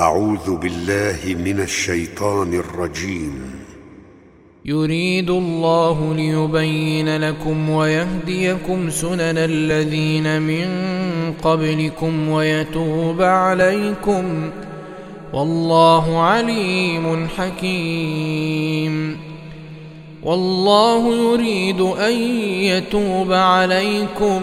أعوذ بالله من الشيطان الرجيم. يريد الله ليبين لكم ويهديكم سنن الذين من قبلكم ويتوب عليكم. والله عليم حكيم. والله يريد أن يتوب عليكم.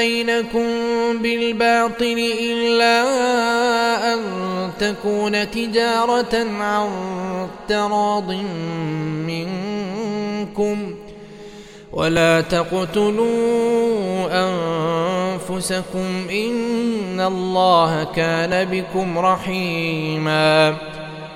بينكم بالباطل إلا أن تكون تجارة عن تراض منكم ولا تقتلوا أنفسكم إن الله كان بكم رحيما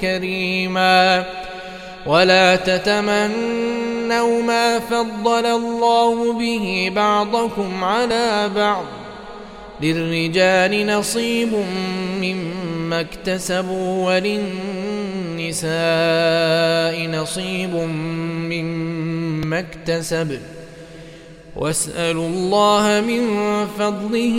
كريما ولا تتمنوا ما فضل الله به بعضكم على بعض للرجال نصيب مما اكتسبوا وللنساء نصيب مما اكتسب واسألوا الله من فضله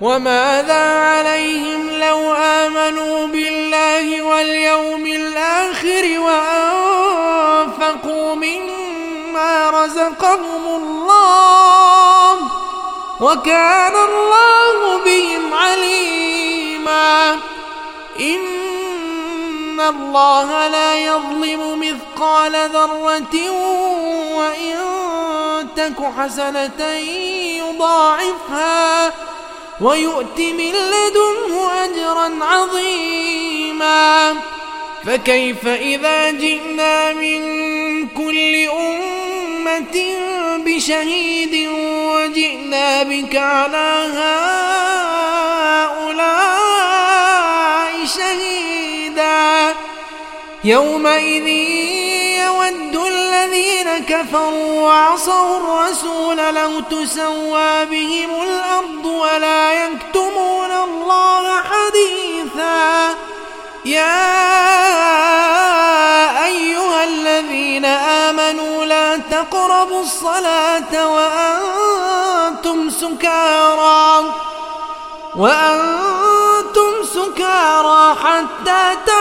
وماذا عليهم لو آمنوا بالله واليوم الآخر وأنفقوا مما رزقهم الله وكان الله بهم عليما. إن الله لا يظلم مثقال ذرة وإن تك حسنة يضاعفها ويؤت من لدنه أجرا عظيما. فكيف إذا جئنا من كل أمة بشهيد وجئنا بك على هؤلاء شهيدا؟ يومئذ الذين كفروا وعصوا الرسول لو تسوى بهم الأرض ولا يكتمون الله حديثا. يا أيها الذين آمنوا لا تقربوا الصلاة وأنتم سكارى. وأنتم سكارى حتى تعلموا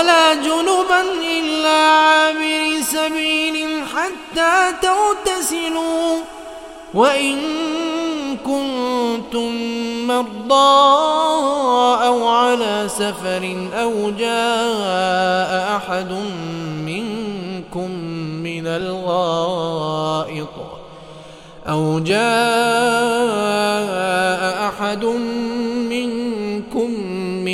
ولا جنبا إلا عابر سبيل حتى تغتسلوا وإن كنتم مرضى أو على سفر أو جاء أحد منكم من الغائط أو جاء أحد منكم